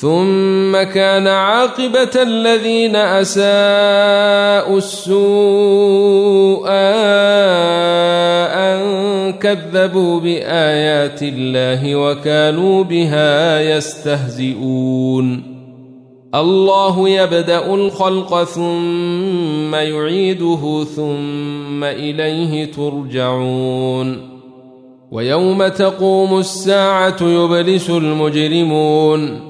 ثم كان عاقبة الذين أساءوا السوء أن كذبوا بآيات الله وكانوا بها يستهزئون. الله يبدأ الخلق ثم يعيده ثم إليه ترجعون. ويوم تقوم الساعة يبلس المجرمون.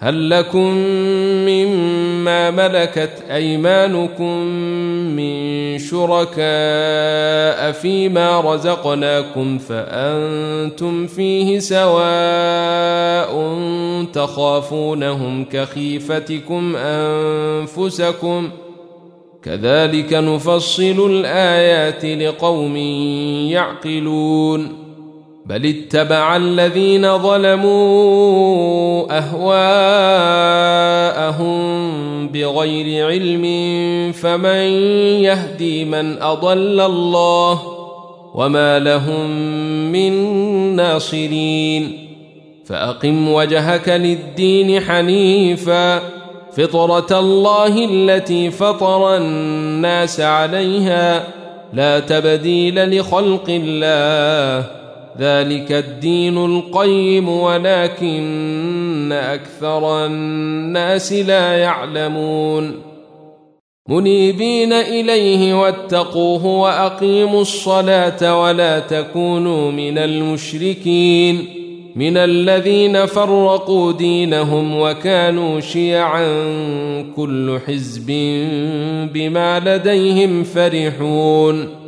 هل لكم مما ملكت أيمانكم من شركاء فيما رزقناكم فأنتم فيه سواء تخافونهم كخيفتكم أنفسكم كذلك نفصل الآيات لقوم يعقلون بل اتبع الذين ظلموا اهواءهم بغير علم فمن يهدي من اضل الله وما لهم من ناصرين فاقم وجهك للدين حنيفا فطره الله التي فطر الناس عليها لا تبديل لخلق الله ذلك الدين القيم ولكن أكثر الناس لا يعلمون. منيبين إليه واتقوه وأقيموا الصلاة ولا تكونوا من المشركين من الذين فرقوا دينهم وكانوا شيعا كل حزب بما لديهم فرحون.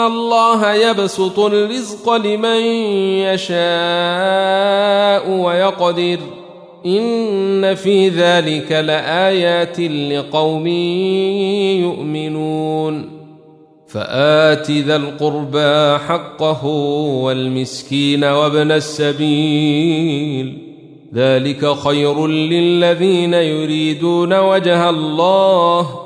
الله يبسط الرزق لمن يشاء ويقدر إن في ذلك لآيات لقوم يؤمنون فآت ذا القربى حقه والمسكين وابن السبيل ذلك خير للذين يريدون وجه الله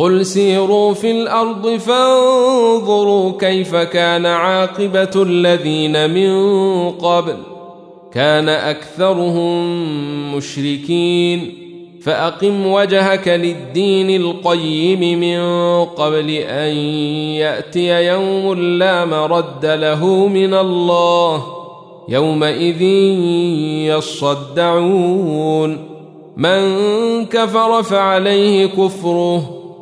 قل سيروا في الأرض فانظروا كيف كان عاقبه الذين من قبل كان اكثرهم مشركين فأقم وجهك للدين القيم من قبل أن يأتي يوم لا مرد له من الله يومئذ يصدعون من كفر فعليه كفره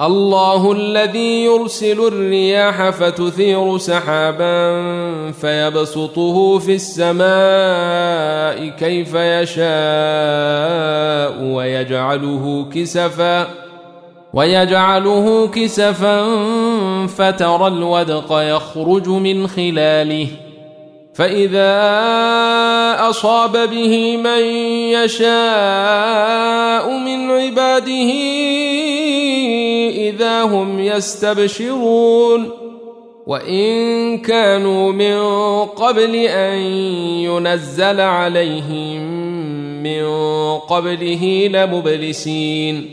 الله الذي يرسل الرياح فتثير سحابا فيبسطه في السماء كيف يشاء ويجعله كسفا ويجعله كسفا فترى الودق يخرج من خلاله فإذا أصاب به من يشاء من عباده إذا هم يستبشرون وإن كانوا من قبل أن ينزل عليهم من قبله لمبلسين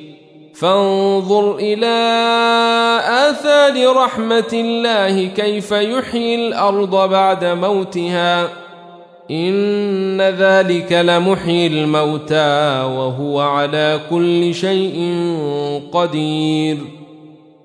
فانظر إلى آثار رحمة الله كيف يحيي الأرض بعد موتها إن ذلك لمحيي الموتى وهو على كل شيء قدير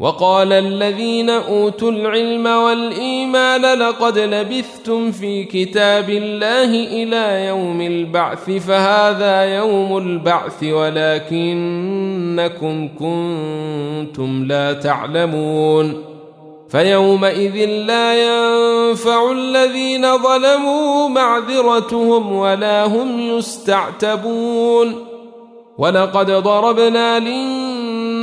وقال الذين أوتوا العلم والإيمان لقد لبثتم في كتاب الله إلى يوم البعث فهذا يوم البعث ولكنكم كنتم لا تعلمون. فيومئذ لا ينفع الذين ظلموا معذرتهم ولا هم يستعتبون. ولقد ضربنا للناس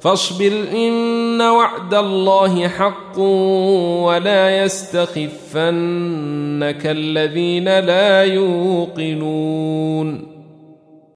فاصبر إن وعد الله حق ولا يستخفنك الذين لا يوقنون